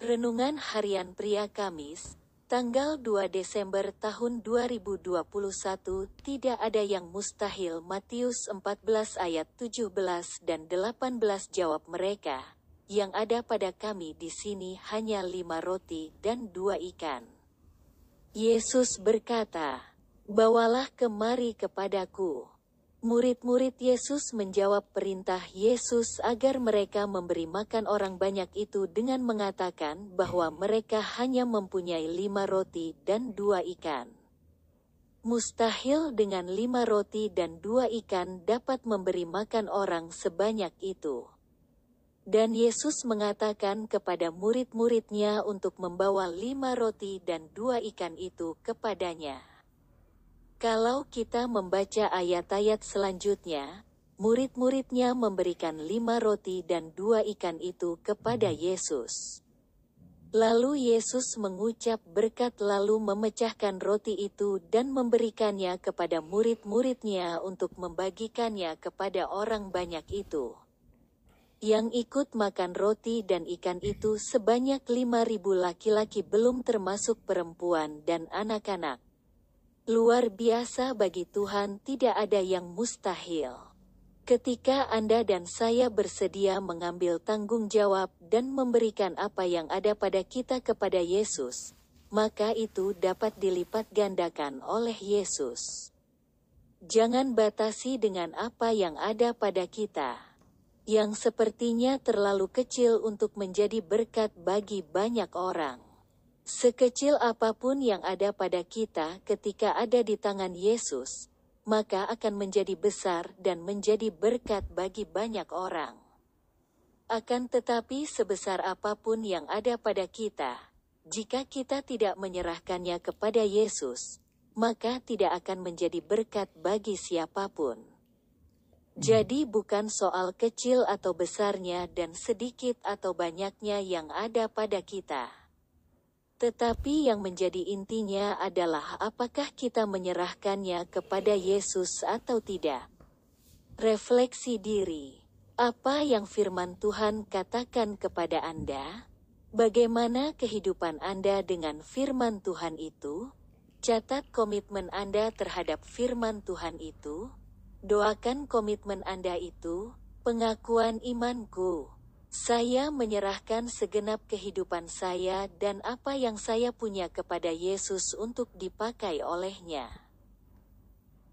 Renungan Harian Pria Kamis, tanggal 2 Desember tahun 2021 Tidak ada yang mustahil Matius 14 ayat 17 dan 18 jawab mereka, yang ada pada kami di sini hanya lima roti dan dua ikan. Yesus berkata, Bawalah kemari kepadaku. Murid-murid Yesus menjawab perintah Yesus agar mereka memberi makan orang banyak itu dengan mengatakan bahwa mereka hanya mempunyai lima roti dan dua ikan. Mustahil dengan lima roti dan dua ikan dapat memberi makan orang sebanyak itu. Dan Yesus mengatakan kepada murid-muridnya untuk membawa lima roti dan dua ikan itu kepadanya. Kalau kita membaca ayat-ayat selanjutnya, murid-muridnya memberikan lima roti dan dua ikan itu kepada Yesus. Lalu Yesus mengucap berkat lalu memecahkan roti itu dan memberikannya kepada murid-muridnya untuk membagikannya kepada orang banyak itu. Yang ikut makan roti dan ikan itu sebanyak lima ribu laki-laki belum termasuk perempuan dan anak-anak. Luar biasa bagi Tuhan tidak ada yang mustahil. Ketika Anda dan saya bersedia mengambil tanggung jawab dan memberikan apa yang ada pada kita kepada Yesus, maka itu dapat dilipat gandakan oleh Yesus. Jangan batasi dengan apa yang ada pada kita, yang sepertinya terlalu kecil untuk menjadi berkat bagi banyak orang. Sekecil apa pun yang ada pada kita ketika ada di tangan Yesus, maka akan menjadi besar dan menjadi berkat bagi banyak orang. Akan tetapi sebesar apa pun yang ada pada kita, jika kita tidak menyerahkannya kepada Yesus, maka tidak akan menjadi berkat bagi siapa pun. Jadi bukan soal kecil atau besarnya dan sedikit atau banyaknya yang ada pada kita tetapi yang menjadi intinya adalah apakah kita menyerahkannya kepada Yesus atau tidak. Refleksi diri. Apa yang firman Tuhan katakan kepada Anda? Bagaimana kehidupan Anda dengan firman Tuhan itu? Catat komitmen Anda terhadap firman Tuhan itu. Doakan komitmen Anda itu, pengakuan imanku. Saya menyerahkan segenap kehidupan saya dan apa yang saya punya kepada Yesus untuk dipakai olehnya.